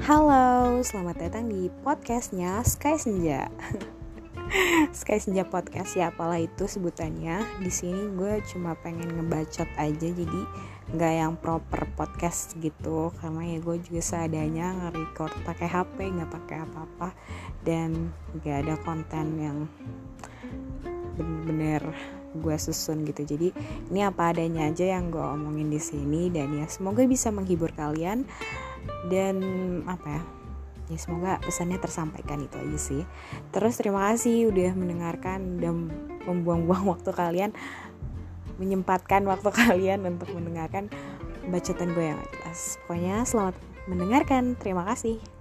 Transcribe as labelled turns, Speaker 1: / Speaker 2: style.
Speaker 1: Halo, selamat datang di podcastnya Sky Senja. Sky Senja Podcast ya, apalah itu sebutannya. Di sini gue cuma pengen ngebacot aja, jadi nggak yang proper podcast gitu. Karena ya gue juga seadanya nge-record pakai HP, nggak pakai apa-apa, dan nggak ada konten yang bener-bener gue susun gitu. Jadi ini apa adanya aja yang gue omongin di sini. Dan ya semoga bisa menghibur kalian. Dan apa ya? Ya semoga pesannya tersampaikan itu aja sih. Terus terima kasih udah mendengarkan dan membuang-buang waktu kalian. Menyempatkan waktu kalian untuk mendengarkan bacotan gue yang jelas. Pokoknya selamat mendengarkan. Terima kasih